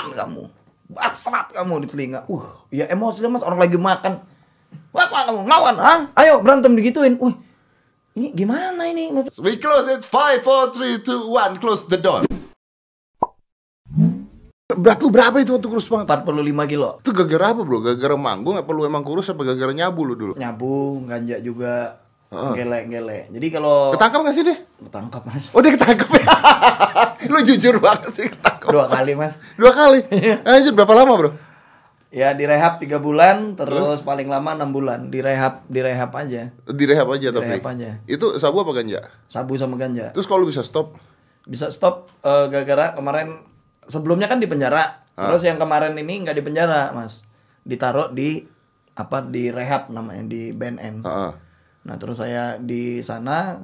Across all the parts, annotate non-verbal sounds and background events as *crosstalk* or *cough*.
setan kamu basrat kamu di telinga uh ya emosi mas orang lagi makan apa kamu ngelawan ah ayo berantem digituin wih ini gimana ini We close it. Five, four, three, two, one. Close the door. Berat lu berapa itu waktu kurus banget? 45 kilo Itu gara-gara apa bro? Gara-gara manggung apa lu emang kurus apa gara-gara nyabu lu dulu? nyabu ganja juga Heeh. gelek-gelek jadi kalau Ketangkap gak sih deh? ketangkap mas Oh dia ketangkap ya? *laughs* lu jujur banget sih ketangkap. dua kali mas Dua kali? *laughs* Anjir berapa lama bro? ya direhab tiga bulan terus, paling lama enam bulan direhab direhab aja Direhab aja tapi Direhab aja. Itu sabu apa ganja? sabu sama ganja Terus kalau lu bisa stop? bisa stop eh, gara-gara kemarin sebelumnya kan di penjara Ah. terus yang kemarin ini nggak di penjara mas ditaruh di apa di rehab namanya di BNN Heeh. Nah terus saya di sana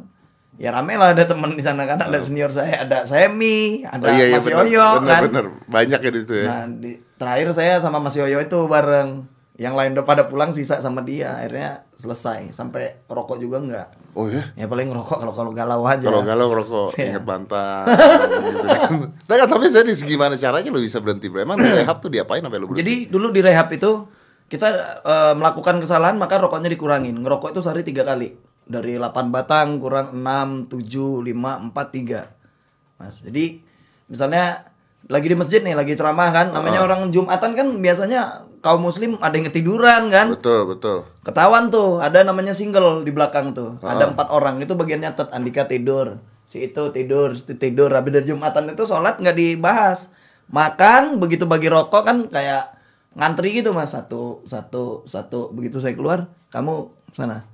ya rame lah ada teman di sana kan ada senior saya ada Semi ada Oh, iya, iya, Mas bener, Yoyo bener, kan bener. Banyak ya di situ ya. nah di, terakhir saya sama Mas Yoyo itu bareng yang lain udah pada pulang sisa sama dia akhirnya selesai sampai rokok juga enggak Oh ya? ya paling ngerokok kalau kalau galau aja Kalau galau rokok, Iya. inget mantan. *laughs* gitu kan. Nah, tapi serius gimana caranya lu bisa berhenti bro? Emang di rehab tuh diapain sampai lu berhenti? Jadi dulu di rehab itu kita eh, melakukan kesalahan maka rokoknya dikurangin. Ngerokok itu sehari tiga kali. Dari 8 batang kurang 6, 7, 5, 4, 3. Mas. Jadi misalnya lagi di masjid nih, lagi ceramah kan, namanya orang Jumatan kan biasanya kaum muslim ada yang ketiduran kan. Betul, betul. Ketahuan tuh, ada namanya single di belakang tuh. Ada empat orang, itu bagian nyatet Andika tidur, si itu tidur, si tidur. Habis dari Jumatan itu sholat nggak dibahas. Makan, begitu bagi rokok kan kayak ngantri gitu mas. Satu, satu, satu. Begitu saya keluar, kamu sana.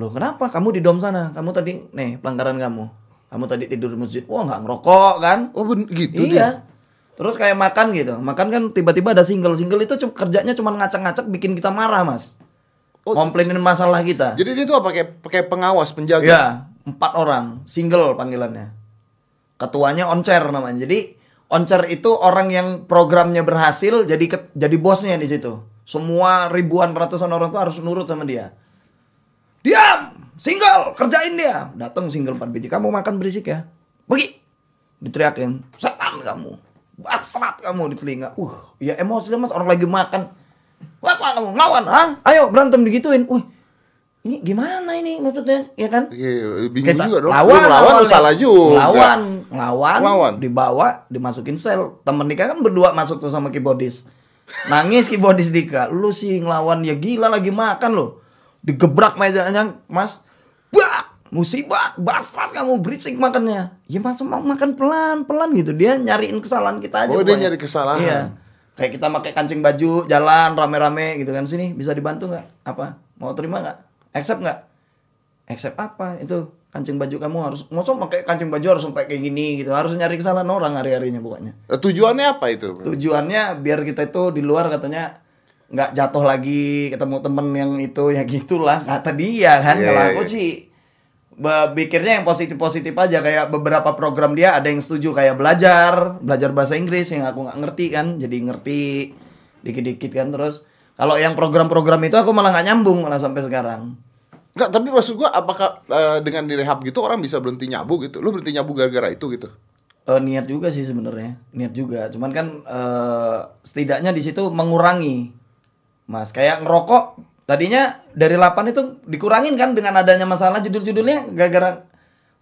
Loh kenapa? Kamu di dom sana. Kamu tadi, nih pelanggaran kamu. Kamu tadi tidur di masjid. Wah nggak ngerokok kan? Oh ben- gitu dia. iya. Terus kayak makan gitu. Makan kan tiba-tiba ada single. Single itu kerjanya cuma ngacak-ngacak bikin kita marah, Mas. Oh. Komplainin masalah kita. Jadi dia tuh apa pakai pakai pengawas penjaga. Ya, empat orang, single panggilannya. Ketuanya oncer namanya. Jadi oncer itu orang yang programnya berhasil jadi ke- jadi bosnya di situ. Semua ribuan ratusan orang tuh harus nurut sama dia. Diam, single, kerjain dia. Datang single 4 biji. Kamu makan berisik ya. Pergi. Diteriakin, setan kamu. Basrat kamu di telinga. Uh, ya emosi mas orang lagi makan. Apa kamu ngelawan? Hah? Ayo berantem digituin. Wih, ini gimana ini maksudnya? Ya kan? Iya, bingung Kita juga dong. lawan, lawan lu awalnya. salah juga. Lawan, lawan, Lawan. dibawa, dimasukin sel. Temen Dika kan berdua masuk tuh sama keyboardis. Nangis keyboardis Dika. Lu sih ngelawan ya gila lagi makan lo. Digebrak mejanya, Mas. Bak! Musibah, basrat kamu berisik makannya. Ya mas mau makan pelan-pelan gitu. Dia nyariin kesalahan kita aja. Oh, dia nyari kesalahan. Iya. Kayak kita pakai kancing baju, jalan rame-rame gitu kan. Sini bisa dibantu nggak? Apa? Mau terima nggak? Accept nggak? Accept apa? Itu kancing baju kamu harus masa pakai kancing baju harus sampai kayak gini gitu. Harus nyari kesalahan orang hari-harinya pokoknya. Eh, Tujuannya apa itu? Tujuannya biar kita itu di luar katanya nggak jatuh lagi ketemu temen yang itu ya gitulah kata dia kan Iya, kalau iya, aku iya. sih be- pikirnya yang positif-positif aja kayak beberapa program dia ada yang setuju kayak belajar belajar bahasa Inggris yang aku nggak ngerti kan jadi ngerti dikit-dikit kan terus kalau yang program-program itu aku malah nggak nyambung malah sampai sekarang Enggak, tapi maksud gua apakah eh, dengan direhab gitu orang bisa berhenti nyabu gitu? Lu berhenti nyabu gara-gara itu gitu? Eh, niat juga sih sebenarnya. Niat juga. Cuman kan eh, setidaknya di situ mengurangi. Mas kayak ngerokok tadinya dari 8 itu dikurangin kan dengan adanya masalah judul-judulnya? Gara-gara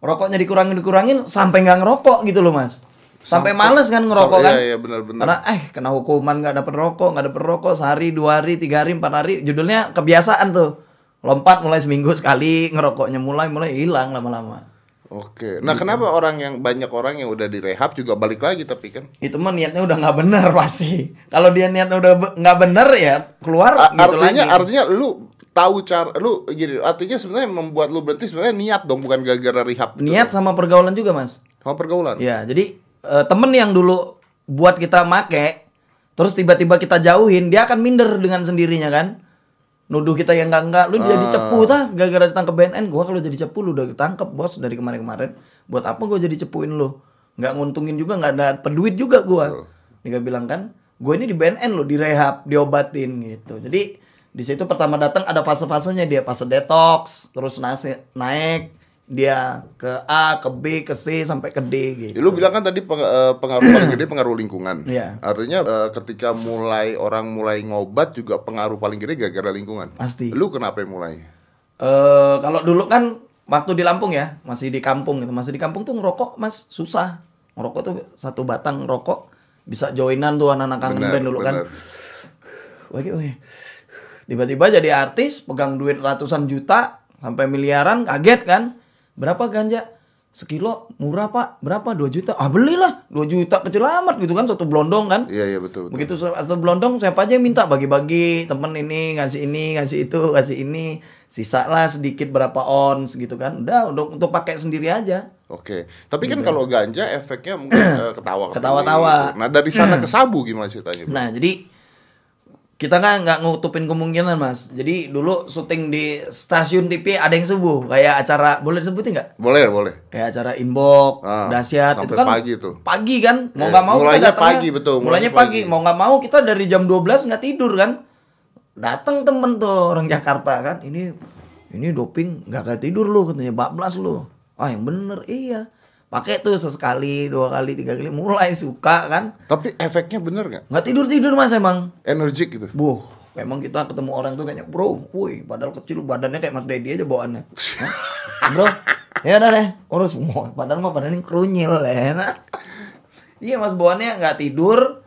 rokoknya dikurangin dikurangin sampai nggak ngerokok gitu loh mas. Sampai males kan ngerokok Sampai- kan? iya, iya, benar-benar. karena eh kena hukuman nggak dapet rokok nggak dapet rokok sehari dua hari tiga hari empat hari judulnya kebiasaan tuh lompat mulai seminggu sekali ngerokoknya mulai mulai hilang lama-lama Oke. Nah, kenapa orang yang banyak orang yang udah direhab juga balik lagi tapi kan? itu mah niatnya udah nggak bener *laughs* pasti kalau dia niatnya udah be- nggak bener ya keluar A- gitu artinya lagi artinya lu tahu cara lu gini artinya sebenarnya membuat lu berhenti sebenarnya niat dong bukan gara-gara rehab gitu niat dong. sama pergaulan juga mas sama pergaulan. ya jadi eh, temen yang dulu buat kita make terus tiba-tiba kita jauhin dia akan minder dengan sendirinya kan nuduh kita yang enggak enggak lu jadi cepu tah. Gara-gara ditangkap BNN gua kalau jadi cepu lu udah ketangkep bos dari kemarin-kemarin. Buat apa gua jadi cepuin lu? Nggak nguntungin juga nggak ada peduit juga gua. Dia bilang kan gue ini di BNN lo direhab diobatin gitu. Jadi di situ pertama datang ada fase-fasenya dia fase detox terus nasi, naik dia ke A, ke B, ke C sampai ke D gitu. Ya, lu bilang kan tadi peng- eh, pengaruh paling gede pengaruh lingkungan. Iya. Artinya eh, ketika mulai orang mulai ngobat juga pengaruh paling gede gara-gara lingkungan. Pasti. Lu kenapa yang mulai? Eh kalau dulu kan waktu di Lampung ya, masih di kampung gitu. Masih di kampung tuh ngerokok Mas susah. Ngerokok tuh satu batang rokok bisa joinan tuh anak-anak kangen band dulu kan. benar. Wah, wah. Tiba-tiba jadi artis, pegang duit ratusan juta sampai miliaran, kaget kan? Berapa ganja? Sekilo murah pak, berapa? 2 juta. Ah belilah, 2 juta kecil amat gitu kan, satu blondong kan. Iya iya betul betul. Begitu satu blondong siapa aja yang minta bagi-bagi temen ini ngasih ini ngasih itu ngasih ini sisa lah sedikit berapa ons gitu kan udah untuk untuk pakai sendiri aja Oke. Tapi kan kalau ganja efeknya mungkin eh, ketawa Ketawa-tawa. Nah, dari sana ke sabu gimana ceritanya? Bro? nah jadi kita kan nggak ngutupin kemungkinan mas. Jadi dulu syuting di stasiun TV ada yang subuh. Kayak acara boleh disebutin nggak? Boleh boleh. kayak acara inbox Ah, dahsyat itu kan pagi tuh. pagi kan? Mau Iya, nggak mau kita mulainya datangnya- pagi, betul, mulainya pagi. pagi. mau nggak mau kita dari jam 12 nggak tidur kan? Datang temen tuh orang Jakarta kan? Ini ini doping nggak kayak tidur lu katanya. Bablas lu. Ah yang bener iya pakai tuh sesekali dua kali tiga kali mulai suka kan Tapi efeknya bener nggak? nggak tidur tidur mas emang Energik gitu. Buh, memang kita ketemu orang tuh kayaknya bro, woi, padahal kecil badannya kayak Mas Dedi aja bawaannya. *laughs* Bro, ya udah deh, urus semua. Padahal mah badannya kerunyil ya. Nah. Iya mas bawaannya nggak tidur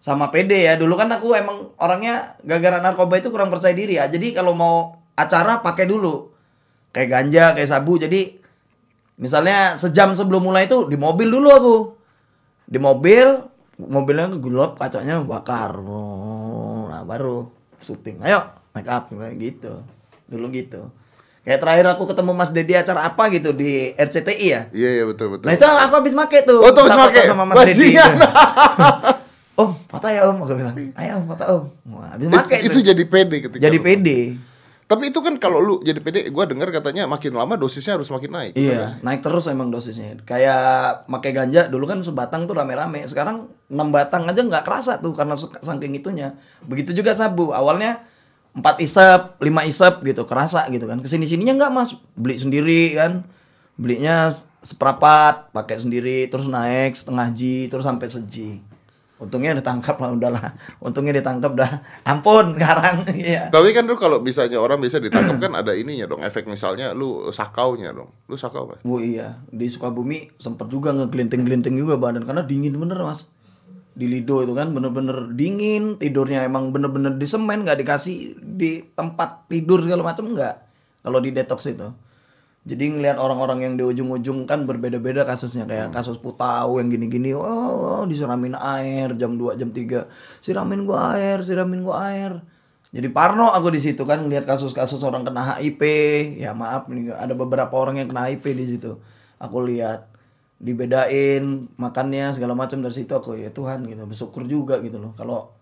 sama pede ya. Dulu kan aku emang orangnya gara-gara narkoba itu kurang percaya diri ya. Jadi kalau mau acara pakai dulu. Kayak ganja, kayak sabu. Jadi misalnya sejam sebelum mulai itu di mobil dulu aku. Di mobil mobilnya gelap kacanya bakar. Oh, nah baru syuting. Ayo make up kayak gitu. Dulu gitu. Kayak terakhir aku ketemu Mas Dedi acara apa gitu di RCTI ya? Iya iya betul betul. nah itu aku habis make tuh. Oh, habis make? sama Mas Dedi *laughs* om foto ya om aku bilang. Ayo foto om. Wah, habis make itu, itu, jadi pede ketika jadi pede Tapi itu kan kalau lu jadi pede, gua dengar katanya makin lama dosisnya harus makin naik. Iya, naik terus emang dosisnya. Kayak pakai ganja dulu kan sebatang tuh rame-rame. Sekarang 6 batang aja nggak kerasa tuh karena saking itunya. Begitu juga sabu. Awalnya 4 isep, 5 isep gitu, kerasa gitu kan. Ke sini sininya nggak mas, beli sendiri kan. Belinya seperapat, pakai sendiri, terus naik setengah ji, terus sampai seji. Untungnya ditangkap lah udahlah. Untungnya ditangkap dah. Ampun sekarang. *laughs* Iya. Tapi kan lu kalau misalnya orang bisa ditangkap kan ada ininya dong, efek misalnya lu sakaunya dong. Lu sakau apa? Oh iya, di Sukabumi sempet juga ngegelinting-gelinting juga badan karena dingin bener mas. Di Lido itu kan bener-bener dingin, tidurnya emang bener-bener di semen, nggak dikasih di tempat tidur segala macam nggak. Kalau di detox itu. Jadi ngelihat orang-orang yang di ujung-ujung kan berbeda-beda kasusnya kayak kasus Putau yang gini-gini, oh disiramin air jam 2 jam 3. Siramin gua air, siramin gua air. Jadi parno aku di situ kan ngelihat kasus-kasus orang kena HIV. Ya maaf nih ada beberapa orang yang kena HIV di situ. Aku lihat dibedain makannya segala macam dari situ aku ya Tuhan gitu bersyukur juga gitu loh. Kalau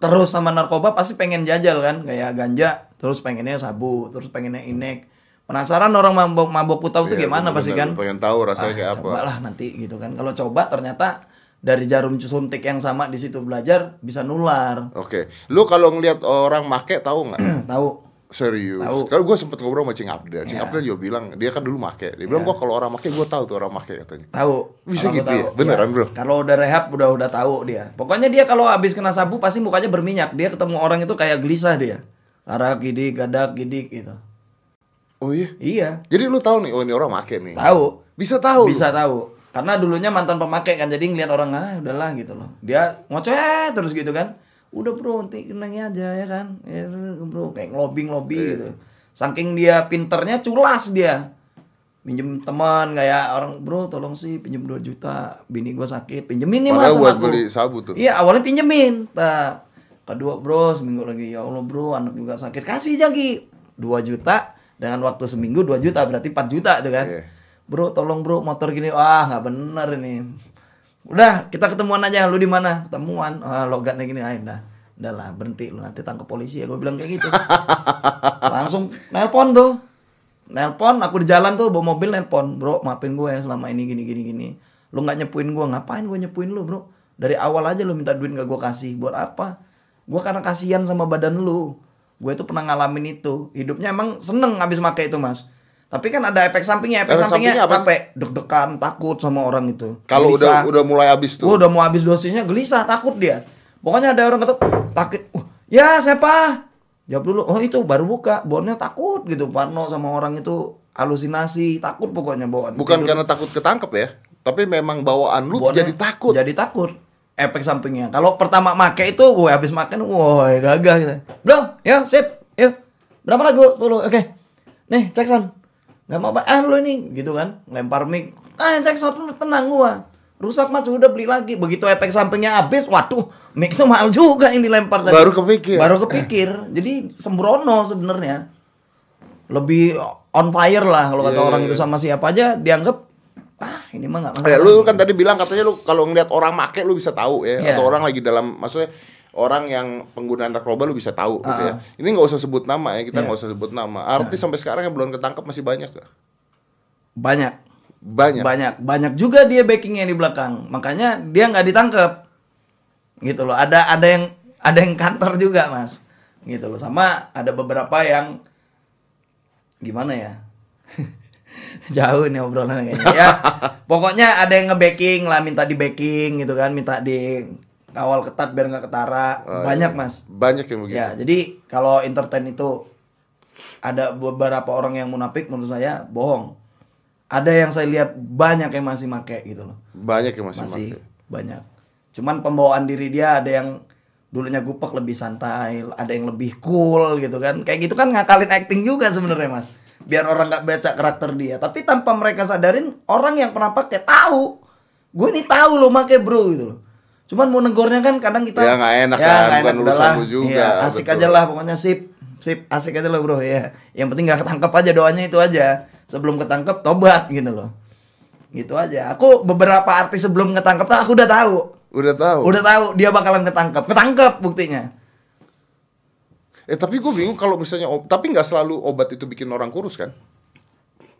terus sama narkoba pasti pengen jajal kan kayak ganja terus pengennya sabu terus pengennya inek penasaran orang mabok mabok putau tuh Iya, gimana pasti kan Pengen tahu rasanya Ah, kayak apa. cobalah nanti gitu kan kalau coba ternyata dari jarum suntik yang sama di situ belajar bisa nular Oke. Lu kalau ngelihat orang make tahu nggak? *clears throat* tahu Serius. Kalau gue sempet ngobrol sama Cing Abdel. Cing Ya. Abdel juga bilang dia kan dulu make. Dia bilang gua kalau orang make gue tahu tuh orang make katanya. tahu Bisa gitu ya? Beneran, Iya. bro? kalau udah rehab udah udah tahu dia pokoknya dia kalau habis kena sabu pasti mukanya berminyak dia ketemu orang itu kayak gelisah dia arak gidik gadak gidik gitu Oh iya. iya. Jadi lu tahu nih, oh ini orang make nih. tahu. Bisa tahu. lu? bisa tahu. Karena dulunya mantan pemakai kan jadi ngeliat orang ah udahlah gitu loh. Dia ngoceh terus gitu kan. Udah bro nanti kenangnya aja ya kan. Ya bro kayak ngelobi ngelobi Iya. gitu. Saking dia pinternya culas dia. Pinjem teman kayak orang bro tolong sih pinjem 2 juta bini gua sakit. Pinjemin nih mas buat aku. beli sabu tuh. iya awalnya pinjemin. Tak kedua bro seminggu lagi. Ya Allah bro anak juga sakit. Kasih jagi 2 juta dengan waktu seminggu 2 juta berarti 4 juta tuh kan. Iya. bro tolong bro motor gini wah nggak bener ini. Udah kita ketemuan aja lu di mana? Ketemuan. Ah, logatnya gini ah udah udahlah berhenti lu nanti tangkap polisi. Ya gue bilang kayak gitu. *laughs* Langsung nelpon tuh. Nelpon aku di jalan tuh bawa mobil nelpon. Bro maafin gue ya selama ini gini gini gini. Lu nggak nyepuin gue ngapain gue nyepuin lu bro? Dari awal aja lu minta duit gak gue kasih buat apa? Gue karena kasihan sama badan lu gue tuh pernah ngalamin itu hidupnya emang seneng habis make itu mas Tapi kan ada efek sampingnya, efek, Efek sampingnya, sampingnya apa? capek, deg-degan, takut sama orang itu. Kalau udah udah mulai habis tuh. Gua udah mau habis dosisnya gelisah, takut dia. Pokoknya ada orang kata takut. "Wah, ya siapa? Jawab dulu. Oh itu baru buka. Bawaannya takut gitu. Parno sama orang itu halusinasi, takut pokoknya bawaan. Bukan Tidur. karena takut ketangkep ya, tapi memang bawaan lu jadi takut. Jadi takut. Efek sampingnya. Kalau pertama make itu, gue habis makan, wah gagah gitu. Bro, ya sip, yuk. Berapa lagu? 10. Oke. Nih, cek son. Gak mau apa? Ah lu ini gitu kan. Lempar mic. Ah cek son tenang gua. Rusak mas udah beli lagi. Begitu efek sampingnya habis, waduh, mic itu mahal juga yang dilempar tadi. Baru kepikir. Baru kepikir. Jadi sembrono sebenarnya. Lebih on fire lah kalau kata Iya, orang iya, itu sama siapa aja dianggap ah ini mah nggak Ya, masalah. lu kan tadi bilang katanya lu kalau ngeliat orang make lu bisa tahu ya, Iya. atau orang lagi dalam maksudnya orang yang pengguna narkoba lu bisa tahu gitu ya. Ah, Ini nggak usah sebut nama ya, kita Iya. nggak usah sebut nama. Artis sampai sekarang yang belum ketangkep masih banyak gak? banyak Banyak. banyak banyak juga dia backingnya di belakang makanya dia nggak ditangkap gitu loh ada ada yang ada yang kantor juga mas gitu loh sama ada beberapa yang gimana ya *laughs* *laughs* jauh nih obrolan kayaknya ya pokoknya ada yang nge-backing lah minta di backing gitu kan minta di kawal ketat biar nggak ketara Oh, banyak iya. mas Banyak yang begitu. Ya, jadi kalau entertain itu ada beberapa orang yang munafik menurut saya bohong. Ada yang saya lihat banyak yang masih make gitu loh. Banyak yang masih, Masih make. banyak. Cuman pembawaan diri dia ada yang dulunya gupek lebih santai, ada yang lebih cool gitu kan. Kayak gitu kan ngakalin acting juga sebenarnya, Mas. Biar orang nggak baca karakter dia. Tapi tanpa mereka sadarin, orang yang pernah pakai tahu. Gue ini tahu lo make bro gitu loh. Cuman mau negornya kan kadang kita Ya, nggak enak kan, nggak bukan enak, urusan lu juga, Iya, asik betul. aja lah pokoknya sip. Sip, asik aja lo bro ya. Yang penting nggak ketangkep aja doanya itu aja. Sebelum ketangkep tobat gitu loh. Gitu aja. Aku beberapa artis sebelum ketangkep tuh aku udah tahu. Udah tahu. Udah tahu dia bakalan ketangkep. Ketangkep buktinya. Eh tapi gue bingung kalau misalnya tapi nggak selalu obat itu bikin orang kurus kan?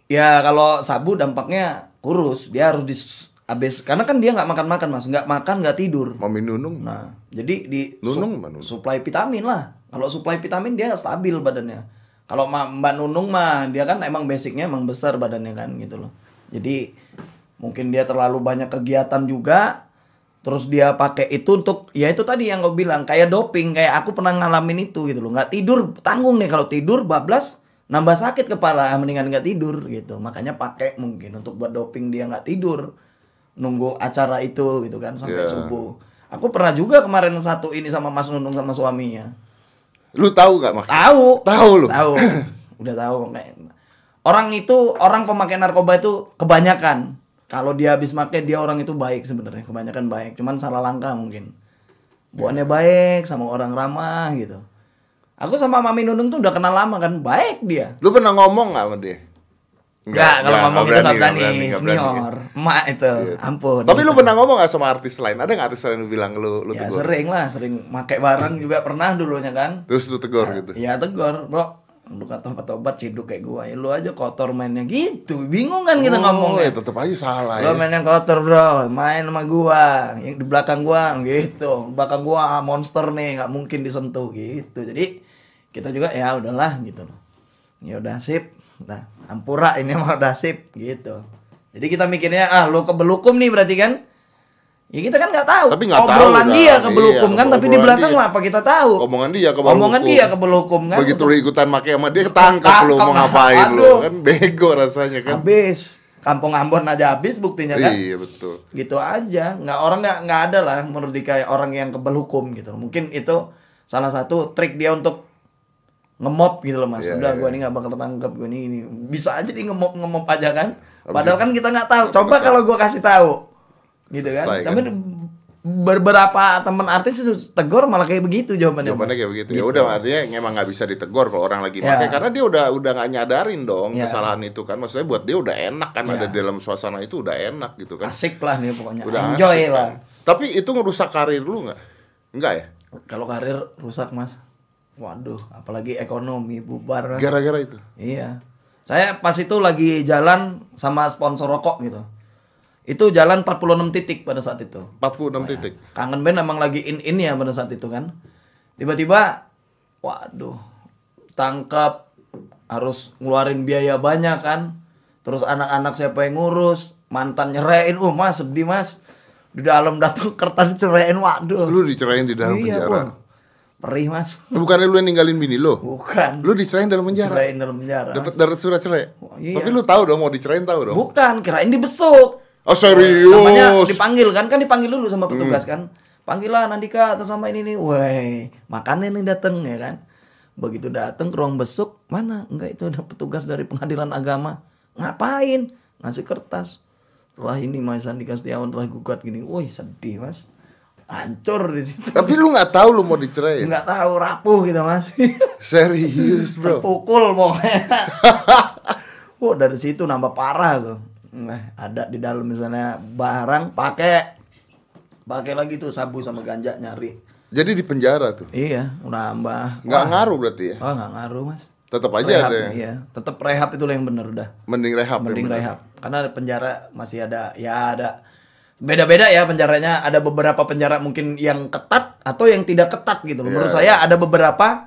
Ya kalau sabu dampaknya kurus. Dia harus dis habis karena kan dia nggak makan makan mas, nggak makan nggak tidur. Mami Nunung. Nah, jadi di Nunung mana Nunung? suplai vitamin lah. Kalau suplai vitamin dia stabil badannya. Kalau Mbak Nunung mah dia kan emang basicnya emang besar badannya kan gitu loh. Jadi mungkin dia terlalu banyak kegiatan juga. Terus dia pakai itu untuk ya itu tadi yang gue bilang kayak doping kayak aku pernah ngalamin itu gitu loh. nggak tidur tanggung nih kalau tidur bablas nambah sakit kepala *laughs* mendingan nggak tidur gitu. Makanya pakai mungkin untuk buat doping dia nggak tidur nunggu acara itu gitu kan sampai Iya. subuh. Aku pernah juga kemarin satu ini sama Mas Nunung sama suaminya. Lu tahu nggak mak? Tahu. Tahu lu? Tahu. *laughs* Udah tahu kayak orang itu orang pemakai narkoba itu kebanyakan kalau dia habis make dia orang itu baik sebenarnya kebanyakan baik cuman salah langkah mungkin buannya Iya. baik sama orang ramah gitu aku sama Mami Nunung tuh udah kenal lama kan baik dia Lu pernah ngomong nggak sama dia? Enggak, kalau ngomong itu nggak berani, nggak berani. senior, emak itu, Iya. ampun. Tapi lu gitu. pernah ngomong gak sama artis lain? Ada gak artis lain lu bilang lu lu ya tegur? sering lah, sering pakai barang juga pernah dulunya kan. Terus lu tegur gitu. Ya tegur, bro. Lu kata tempat obat ciduk kayak gua, ya lu aja kotor mainnya gitu. Bingung kan kita Oh, ngomongnya. ya tetep aja salah Lu ya. main yang kotor bro, main sama gua, yang di belakang gua gitu, belakang gua ah, monster nih, nggak mungkin disentuh gitu. Jadi kita juga ya udahlah gitu loh. Ya udah sip, nah ampura ini *laughs* mah udah sip gitu. Jadi kita mikirnya ah lu kebelukum nih berarti kan? Ya kita kan nggak tahu. Tapi nggak tahu Obrolan kan. dia kebelukum Iya, kan, tapi di obrolan belakang dia. apa kita tahu? Omongan dia kebelukum. Omongan dia kebelukum kan. Begitu lu ikutan make sama dia ketangkep lu mau ngapain lu kan bego rasanya kan. Habis. Kampung Ambon aja habis buktinya kan. Iya betul. gitu aja nggak orang nggak nggak ada lah menurut Dika orang yang kebal hukum gitu mungkin itu salah satu trik dia untuk ngemop gitu loh mas Iya, udah iya. gua ini nggak bakal ketangkep gua ini ini bisa aja di ngemop ngemop aja kan padahal kan kita nggak tahu coba kalau gua kasih tahu gitu kan Selesai, tapi kan? beberapa teman artis itu tegur malah kayak begitu jawabannya Jawabannya kayak begitu. Ya udah artinya emang nggak bisa ditegur kalau orang lagi Ya. pakai karena dia udah udah nggak nyadarin dong Ya. kesalahan itu kan. Maksudnya buat dia udah enak kan Ya. ada di dalam suasana itu udah enak gitu kan. asik lah nih pokoknya Udah enjoy asik, lah kan. Tapi itu ngerusak karir lu nggak? Enggak ya? kalau karir rusak mas waduh apalagi ekonomi bubar. Gara-gara itu. Iya. Saya pas itu lagi jalan sama sponsor rokok gitu. Itu jalan 46 titik pada saat itu. 46 titik. Kangen band emang lagi in-in ya pada saat itu kan. Tiba-tiba waduh, tangkap harus ngeluarin biaya banyak kan terus anak-anak siapa yang ngurus mantan nyerain uh mas sedih mas di dalam datang *laughs* kertas ceraiin waduh Lu dicerain di dalam Iya, penjara. wah. perih mas Bukannya lu yang ninggalin bini lo? bukan Lu dicerain dalam penjara. ceraiin dalam penjara Dapat dapat surat cerai. iya. Tapi lu tahu dong mau dicerain tahu dong. bukan kirain dibesuk Oh serius? namanya dipanggil kan kan dipanggil dulu sama petugas Hmm. kan. Panggil lah Nandika atau sama ini nih woi makannya nih dateng ya kan. Begitu dateng ke ruang besuk mana? Enggak itu ada petugas dari pengadilan agama. Ngapain? Ngasih kertas. Setelah ini Mas Andika Setiawan telah gugat gini. Woi sedih mas. Hancur di situ. Tapi lu nggak tahu lu mau dicerain. nggak tahu rapuh gitu mas. *laughs* Serius, Bro. terpukul pokoknya. *laughs* Wah dari situ nambah parah tuh nah, ada di dalam misalnya barang pakai pakai lagi tuh sabu sama ganja nyari Jadi di penjara tuh. iya nambah Nggak ngaruh berarti ya. oh nggak ngaruh mas Tetap aja rehab, ada yang iya tetap rehab itu yang bener udah mending rehab ya, mending bener. rehab karena penjara masih ada ya ada beda-beda ya penjaranya ada beberapa penjara mungkin yang ketat atau yang tidak ketat gitu loh. menurut Iya. saya ada beberapa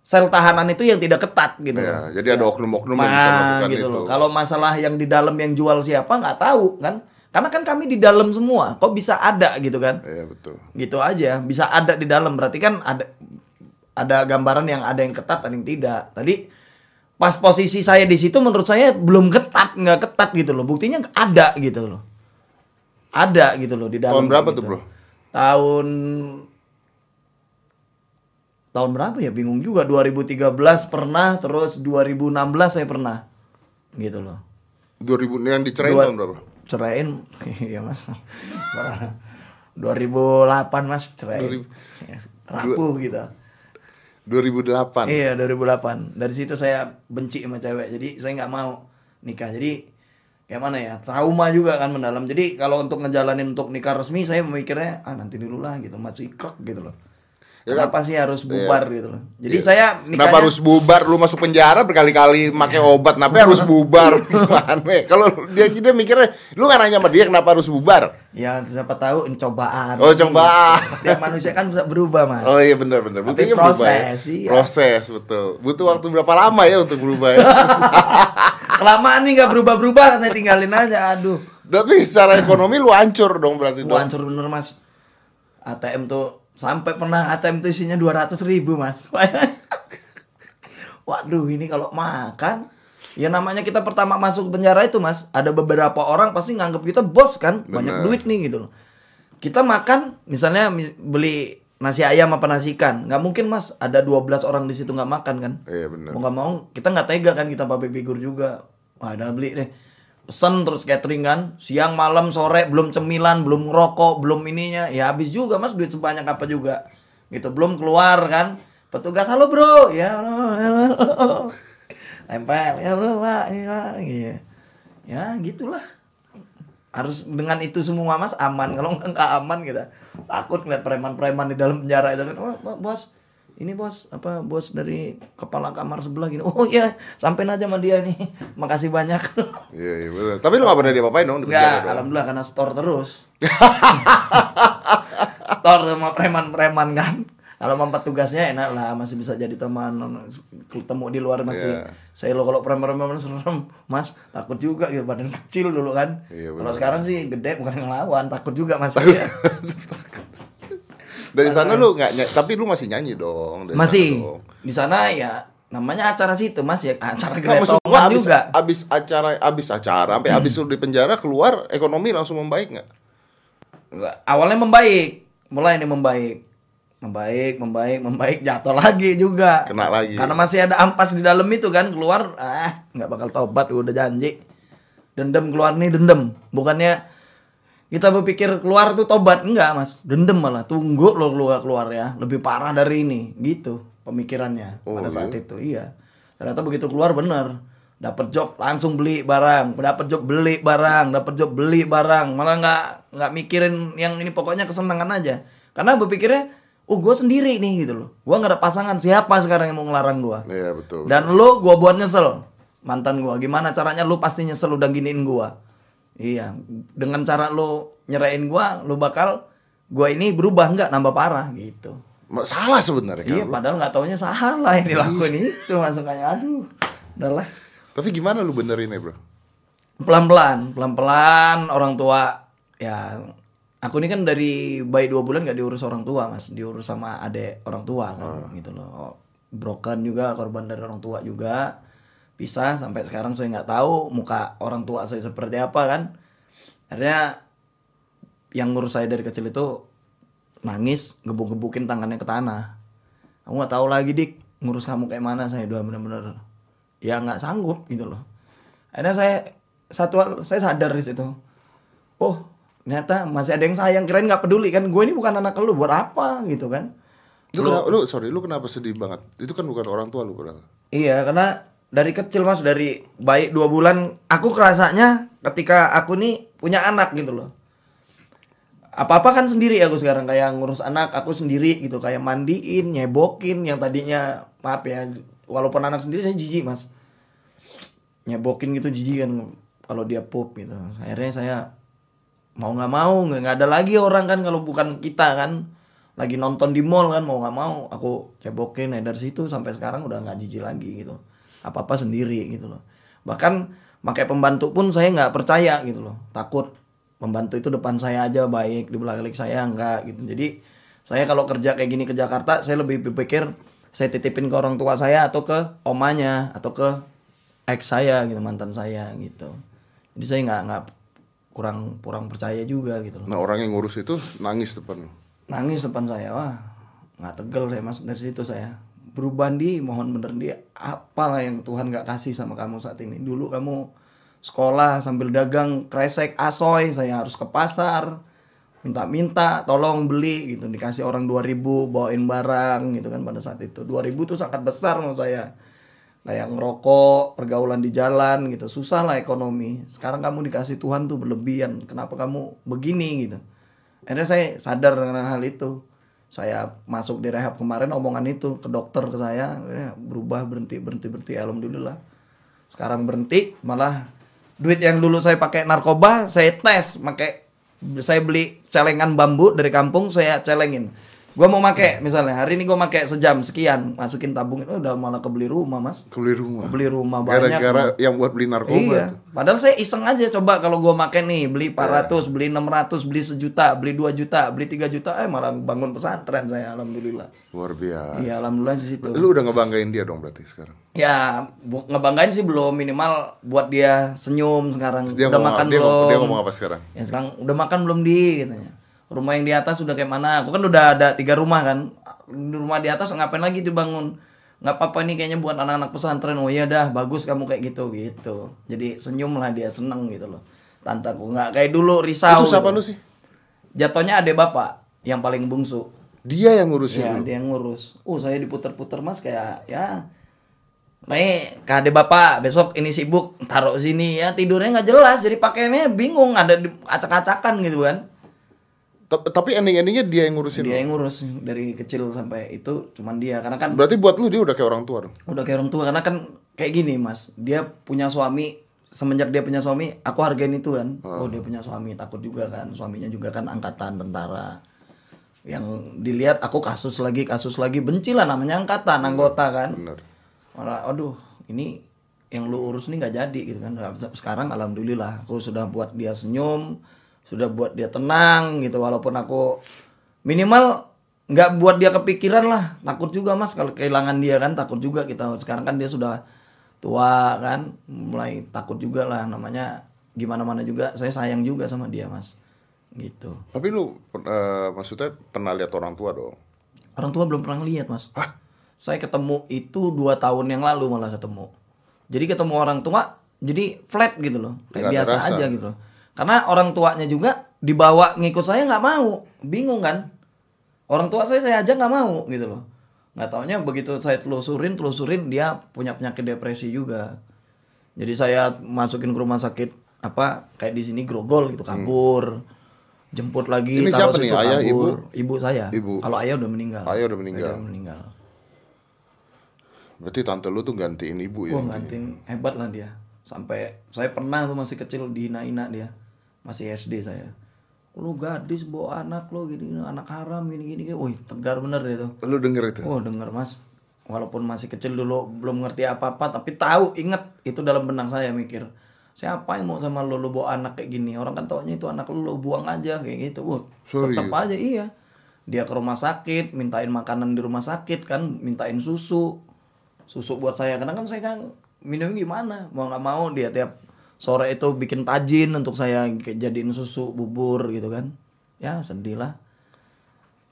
sel tahanan itu yang tidak ketat gitu Ya, loh. jadi ada oknum-oknum yang bisa Nah, melakukan gitu itu. loh. Kalau masalah yang di dalam yang jual siapa nggak tahu kan? Karena kan kami di dalam semua. Kok bisa ada gitu kan? Iya betul. Gitu aja. Bisa ada di dalam. Berarti kan ada ada gambaran yang ada yang ketat, ada yang tidak. Tadi pas posisi saya di situ menurut saya belum ketat, nggak ketat gitu loh. Buktinya ada gitu loh. Ada gitu loh di dalam. Tahun berapa gitu. tuh, Bro? Tahun tahun berapa ya? Bingung juga. 2013 pernah terus 2016 saya pernah. Gitu loh. 2000 yang dicerain Dua- tahun berapa? cerain? *laughs* Iya mas. 2008 mas cerain. Rapuh gitu. 2008. iya 2008 dari situ saya benci sama cewek jadi saya nggak mau nikah. Jadi kayak mana ya? Trauma juga kan mendalam. Jadi kalau untuk ngejalanin untuk nikah resmi saya memikirnya ah nanti dulu lah gitu. Masih krek gitu loh Ya kan? kenapa sih harus bubar gitu loh jadi Iya. saya Kenapa nikahnya harus bubar? Lu masuk penjara berkali-kali pakai obat, kenapa harus bubar? *laughs* Gimana? Kalau dia dia mikirnya, lu kan nanya sama dia kenapa harus bubar? ya siapa tahu cobaan Oh, cobaan. setiap manusia kan bisa berubah mas Oh iya benar benar. Tapi Buktinya berubah ya. proses, iya. Proses betul. Butuh waktu berapa lama ya untuk berubah ya? *laughs* kelamaan nih nggak berubah-berubah katanya tinggalin aja aduh Tapi secara ekonomi lu hancur dong berarti dong. hancur bener mas ATM tuh sampai pernah ATM tuh isinya 200 ribu mas. *laughs* Waduh ini kalau makan ya namanya kita pertama masuk penjara itu mas ada beberapa orang pasti nganggap kita bos kan banyak Bener. duit nih gitu loh. Kita makan misalnya mis- beli nasi ayam apa nasi ikan nggak mungkin mas ada 12 orang di situ nggak makan kan. Iya benar. mau nggak mau kita nggak tega kan kita public figure juga. Wah ada beli deh pesen terus catering kan. Siang malam sore belum cemilan belum ngerokok belum ininya. Ya habis juga mas duit sebanyak apa juga. Gitu belum keluar kan. Petugas halo bro. Ya halo halo tempel ya halo pak ya ya gitulah. Harus dengan itu semua mas aman. Kalau nggak aman kita takut ngeliat preman-preman di dalam penjara itu kan. Oh, bos ini bos apa bos dari kepala kamar sebelah gini. Oh iya sampein aja sama dia nih. *laughs* Makasih banyak. *laughs* Iya iya betul. Tapi lu gak pernah diapa-apain dong Enggak, dong. alhamdulillah karena store terus. *laughs* Store sama preman-preman kan. Kalau sama petugasnya enak lah masih bisa jadi teman. Ketemu di luar masih Iya. saya lo kalau preman-preman serem. Mas takut juga gitu badan kecil dulu kan. Iya, kalau sekarang sih gede bukan ngelawan takut juga mas. Iya. Dari sana lu nggak tapi lu masih nyanyi dong. dari sana masih dong. di sana ya namanya acara situ mas ya acara geletongan abis, juga abis acara abis acara sampai abis lu di penjara keluar ekonomi langsung membaik nggak? Nggak, awalnya membaik mulai ini membaik membaik membaik membaik jatuh lagi juga Kena lagi. karena masih ada ampas di dalam itu kan keluar ah nggak bakal tobat udah janji dendam keluar nih dendam bukannya kita berpikir keluar tuh tobat. Enggak mas. Dendam malah. Tunggu lo keluar keluar ya. Lebih parah dari ini. Gitu pemikirannya Oh, pada saat iya? itu. Iya. Ternyata begitu keluar bener dapat job langsung beli barang. Dapat job beli barang. Dapat job beli barang. Malah nggak nggak mikirin yang ini. Pokoknya kesenangan aja. Karena berpikirnya oh gue sendiri nih gitu loh. Gue nggak ada pasangan. Siapa sekarang yang mau ngelarang gue Iya betul. dan lu gua buat nyesel. Mantan gua. Gimana caranya lu pasti nyesel udah giniin gua. Iya, dengan cara lu nyerain gua, lu bakal gua ini berubah nggak nambah parah gitu. Salah sebenarnya Iya, kan. lu. padahal nggak taunya salah yang dilakuin itu langsung kayak aduh. udahlah Tapi gimana lu benerin ya bro? pelan-pelan pelan-pelan orang tua ya aku ini kan dari bayi dua bulan gak diurus orang tua mas diurus sama adek orang tua kan gitu loh broken juga korban dari orang tua juga pisah sampai sekarang saya nggak tahu muka orang tua saya seperti apa kan. Akhirnya yang ngurus saya dari kecil itu nangis gebuk-gebukin tangannya ke tanah. Aku nggak tahu lagi dik ngurus kamu kayak mana saya udah bener-bener ya nggak sanggup gitu loh. Akhirnya saya satu hal saya sadar di situ. Oh ternyata masih ada yang sayang kirain nggak peduli kan. Gue ini bukan anak lu buat apa gitu kan. Lu, kenapa, lu sorry, lu kenapa sedih banget? Itu kan bukan orang tua lu padahal. Iya, karena dari kecil mas dari bayi dua bulan aku kerasanya ketika aku nih punya anak gitu loh. Apa apa kan sendiri aku sekarang kayak ngurus anak aku sendiri gitu kayak mandiin, nyebokin yang tadinya maaf ya walaupun anak sendiri saya jijik mas nyebokin gitu jijik kan kalau dia pup gitu. Akhirnya saya mau nggak mau nggak ada lagi orang kan kalau bukan kita kan lagi nonton di mall kan mau nggak mau aku cebokin nah dari situ sampai sekarang udah nggak jijik lagi gitu apa apa sendiri gitu loh. Bahkan pakai pembantu pun saya nggak percaya gitu loh. Takut pembantu itu depan saya aja baik di belakang saya enggak gitu. Jadi saya kalau kerja kayak gini ke Jakarta saya lebih berpikir saya titipin ke orang tua saya atau ke omanya atau ke ex saya gitu mantan saya gitu. Jadi saya nggak nggak kurang kurang percaya juga gitu loh. Nah orang yang ngurus itu nangis depan nangis depan saya wah nggak tegel saya mas dari situ saya berubah di mohon bener dia apalah yang Tuhan nggak kasih sama kamu saat ini. Dulu kamu sekolah sambil dagang kresek asoy saya harus ke pasar minta-minta tolong beli gitu. Dikasih orang 2000 bawain barang gitu kan pada saat itu. 2000 tuh sangat besar menurut saya. Kayak ngerokok pergaulan di jalan gitu. Susah lah ekonomi. Sekarang kamu dikasih Tuhan tuh berlebihan. Kenapa kamu begini gitu? Akhirnya saya sadar dengan hal itu saya masuk di rehab kemarin omongan itu ke dokter ke saya akhirnya berubah berhenti berhenti berhenti. Alhamdulillah. Sekarang berhenti malah duit yang dulu saya pakai narkoba saya tes pakai saya beli celengan bambu dari kampung saya celengin gua mau make misalnya hari ini gua make sejam sekian masukin tabung itu udah malah kebeli rumah mas Kebeli rumah. beli rumah banyak Gara-gara yang buat beli narkoba. Iya. tuh. Padahal saya iseng aja coba kalau gua make nih beli 400, beli 600, beli sejuta, beli 2 juta, beli 3 juta, eh malah bangun pesantren saya alhamdulillah. Luar biasa. Iya, alhamdulillah di situ. Lu udah ngebanggain dia dong berarti sekarang. Ya, ngebanggain sih belum minimal buat dia senyum sekarang. Dia udah ngomong, makan dia, belum? dia ngomong apa sekarang? Ya sekarang udah makan belum di katanya. Rumah yang di atas udah kayak mana? Aku kan udah ada tiga rumah kan. Rumah di atas ngapain lagi dibangun? nggak apa-apa nih kayaknya buat anak-anak pesantren. Oh iya dah, bagus kamu kayak gitu gitu. Jadi senyum lah dia seneng gitu loh. Tantaku nggak kayak dulu risau. Itu siapa gitu. lu sih? Jatuhnya adek bapak yang paling bungsu. Dia yang ngurusin Ya, lu. dia yang ngurus. Uh, saya diputer-puter mas kayak ya. Nih, adek bapak besok ini sibuk taruh sini ya tidurnya nggak jelas jadi pakaiannya bingung ada acak-acakan gitu kan. Ta- Tapi ending-endingnya dia yang ngurusin Dia lu. yang ngurus dari kecil sampai itu cuman dia. Karena kan Berarti buat lu dia udah kayak orang tua dong. udah kayak orang tua. Karena kan kayak gini mas. Dia punya suami semenjak dia punya suami aku hargain itu kan. Oh dia punya suami takut juga kan. Suaminya juga kan angkatan tentara. Yang dilihat aku kasus lagi kasus lagi. Benci lah namanya angkatan anggota kan. Bener. malah aduh ini yang lu urus nih nggak jadi gitu kan. Sekarang alhamdulillah aku sudah buat dia senyum sudah buat dia tenang gitu walaupun aku minimal nggak buat dia kepikiran lah. Takut juga mas kalau kehilangan dia kan takut juga kita. Sekarang kan dia sudah tua kan mulai takut juga lah. Namanya gimana mana juga saya sayang juga sama dia mas. Gitu. Tapi lu eh, maksudnya pernah lihat orang tua dong. orang tua belum pernah lihat mas. Saya ketemu itu dua tahun yang lalu malah ketemu. Jadi ketemu orang tua jadi flat gitu loh. Kayak ada biasa rasa. aja gitu loh karena orang tuanya juga dibawa ngikut saya nggak mau. Bingung kan? Orang tua saya saya aja nggak mau gitu loh. Nggak taunya begitu saya telusurin telusurin dia punya penyakit depresi juga. Jadi saya masukin ke rumah sakit apa kayak di sini grogol gitu kabur. Jemput lagi Ini taruh siapa nih? Ayah, kabur. ibu? Saya. Ibu. kalau ayah udah meninggal. Ayah udah meninggal. Ayah udah meninggal. Berarti tante lu tuh gantiin ibu ya. Wah ngantin hebat lah dia Sampai saya pernah tuh masih kecil dihina-hina dia. Masih SD saya. Lu gadis bawa anak lo gini, gini anak haram gini gini, gini. Wih tegar bener dia tuh. Lu denger itu. Oh denger mas. Walaupun masih kecil dulu belum ngerti apa-apa tapi tahu inget itu dalam benang saya mikir. Siapa yang mau sama lo lo bawa anak kayak gini? Orang kan taunya itu anak lo buang aja kayak gitu. Serius? tetap aja iya. Dia ke rumah sakit mintain makanan di rumah sakit kan mintain susu. Susu buat saya. Karena kan saya kan minum gimana? Mau nggak mau dia tiap sore itu bikin tajin untuk saya jadiin susu bubur gitu kan. Ya sedih lah.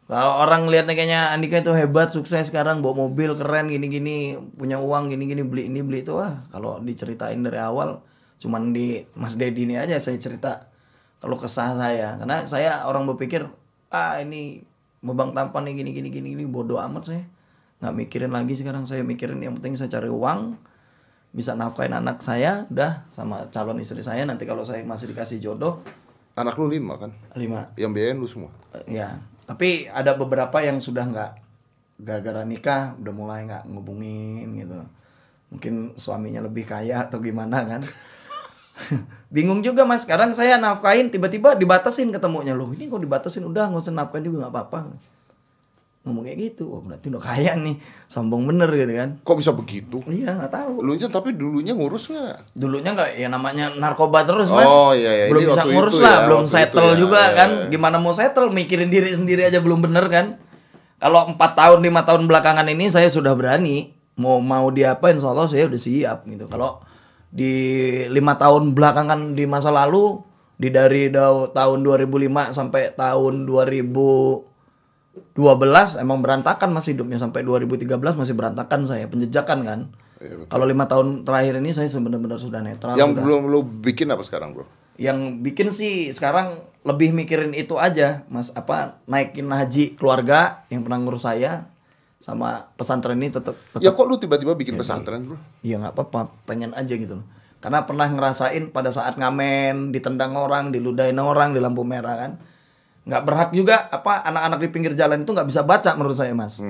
Kalau orang lihatnya kayaknya Andika itu hebat, sukses sekarang bawa mobil keren gini-gini, punya uang gini-gini beli ini beli itu. Wah kalau diceritain dari awal cuman di Mas Dedi ini aja saya cerita kalau kesah saya. Karena saya orang berpikir ah ini bebang tampan nih gini gini gini gini bodoh amat saya. Nggak mikirin lagi sekarang. Saya mikirin yang penting saya cari uang bisa nafkahin anak saya udah sama calon istri saya. Nanti kalau saya masih dikasih jodoh Anak lu lima kan? lima. Yang biayain lu semua. ya tapi ada beberapa yang sudah nggak gara-gara nikah udah mulai nggak ngubungin gitu. Mungkin suaminya lebih kaya atau gimana kan? *laughs* Bingung juga mas. Sekarang saya nafkahin tiba-tiba dibatasin ketemunya. Loh ini kok dibatasin? Udah nggak usah nafkahin juga nggak apa-apa ngomong kayak gitu oh berarti udah kaya nih sombong bener gitu kan Kok bisa begitu? iya nggak tahu Lu aja tapi dulunya ngurus nggak? dulunya nggak ya namanya narkoba terus mas Oh, iya, iya. belum Ini bisa ngurus lah ya, belum settle ya. juga Iya, kan iya. gimana mau settle mikirin diri sendiri aja belum bener kan kalau empat tahun lima tahun belakangan ini saya sudah berani mau mau diapain insya Allah saya udah siap gitu kalau di lima tahun belakangan di masa lalu di dari da- tahun 2005 sampai tahun 2012 emang berantakan masih hidupnya sampai 2013 masih berantakan saya penjejakan kan betul. kalau lima tahun terakhir ini saya benar-benar sudah netral Yang sudah. belum lu bikin apa sekarang, Bro? yang bikin sih sekarang lebih mikirin itu aja mas apa naikin haji keluarga yang pernah ngurus saya sama pesantren ini tetap Ya kok lu tiba-tiba bikin pesantren, Bro? Iya nggak apa-apa, pengen aja gitu loh. Karena pernah ngerasain pada saat ngamen, ditendang orang, diludahin orang di lampu merah kan. Nggak berhak juga apa anak-anak di pinggir jalan itu nggak bisa baca menurut saya mas.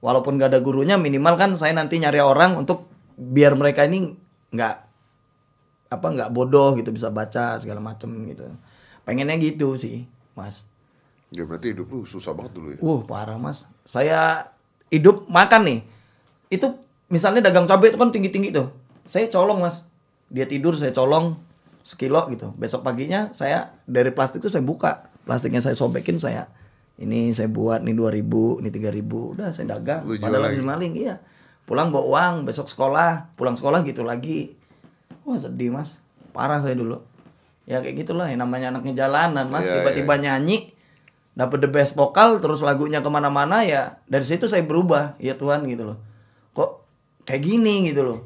Walaupun nggak ada gurunya, minimal kan saya nanti nyari orang untuk biar mereka ini nggak apa nggak bodoh gitu bisa baca segala macem gitu. Pengennya gitu sih mas. Ya berarti hidup lu susah banget dulu ya. Wah parah mas. Saya hidup makan nih. Itu misalnya dagang cabai itu kan tinggi-tinggi tuh. Saya colong mas. Dia tidur saya colong sekilo gitu. Besok paginya saya dari plastik itu saya buka. Plastiknya saya sobekin saya. Ini saya buat nih 2000, ini 3000. Udah saya dagang. Lu Padahal lagi? habis maling iya. Pulang bawa uang, besok sekolah, pulang sekolah gitu lagi. Wah sedih mas. Parah saya dulu. Ya kayak gitulah yang namanya anaknya jalanan mas. Iya, Tiba-tiba nyanyi dapat the best vokal terus lagunya ke mana-mana ya dari situ saya berubah ya Tuhan gitu loh kok kayak gini gitu loh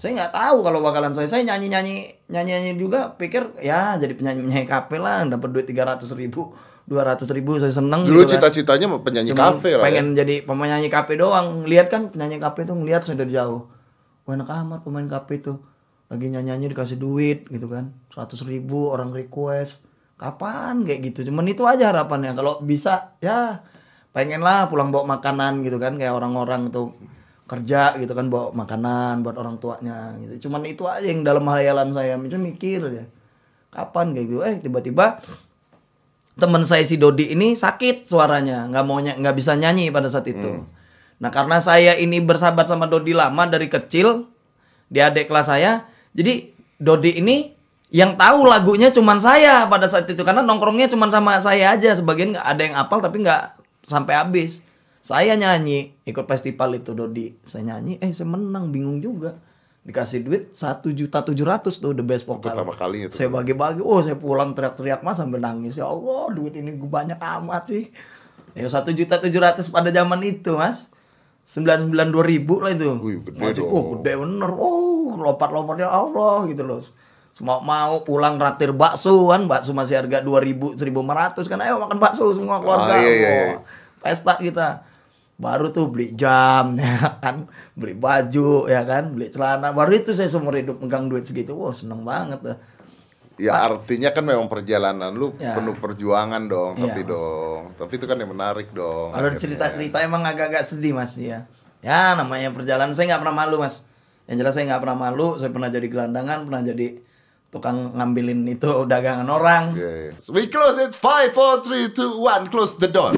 saya nggak tahu kalau bakalan saya saya nyanyi nyanyi nyanyi nyanyi juga pikir ya jadi penyanyi penyanyi kafe lah dapat duit tiga ratus ribu dua ratus ribu saya seneng Dulu gitu kan. cita-citanya mau penyanyi Cuman kafe lah ya. pengen jadi penyanyi kafe doang. Lihat kan penyanyi kafe tuh ngeliat saya dari jauh. Wah enak amat pemain kafe tuh. Lagi nyanyi nyanyi dikasih duit gitu kan. seratus ribu orang request. Kapan? Kayak gitu. Cuman itu aja harapannya. Kalau bisa ya pengen lah pulang bawa makanan gitu kan. Kayak orang-orang tuh kerja gitu kan bawa makanan buat orang tuanya gitu. Cuman itu aja yang dalam hayalan saya. Macam mikir ya kapan kayak gitu? Eh tiba-tiba teman saya si Dodi ini sakit suaranya. Nggak mau nggak bisa nyanyi pada saat itu. Nah karena saya ini bersahabat sama Dodi lama dari kecil dia adik kelas saya jadi Dodi ini yang tahu lagunya cuman saya pada saat itu. Karena nongkrongnya cuman sama saya aja. Sebagian nggak ada yang apal tapi nggak sampai habis saya nyanyi ikut festival itu Dodi. Saya nyanyi eh saya menang bingung juga. Dikasih duit satu juta tujuh ratus tuh the best vokal. Pertama kalinya tuh. saya bagi-bagi oh saya pulang teriak-teriak mas sambil nangis. Ya Allah duit ini gue banyak amat sih. Ya satu juta tujuh ratus pada zaman itu mas. Sembilan sembilan dua ribu lah itu. Wih, gede masih dong. oh gede bener. Oh lompat-lompatnya Allah gitu loh. Semua mau pulang raktir bakso kan bakso masih harga dua ribu seribu ratus kan. Ayo makan bakso semua keluarga. Ah, iya, iya, iya. pesta kita baru tuh beli jam *laughs* ya kan beli baju ya kan beli celana baru itu saya seumur hidup megang duit segitu wah seneng banget tuh Ya artinya kan memang perjalanan lu Ya. penuh perjuangan dong, Iya, tapi Mas. dong. Tapi itu kan yang menarik dong. Kalau akhirnya. cerita-cerita emang agak-agak sedih mas ya. Ya namanya perjalanan saya nggak pernah malu mas. Yang jelas saya nggak pernah malu. Saya pernah jadi gelandangan, pernah jadi tukang ngambilin itu dagangan orang. Yeah, yeah. We close it. Five, four, three, two, one. Close the door.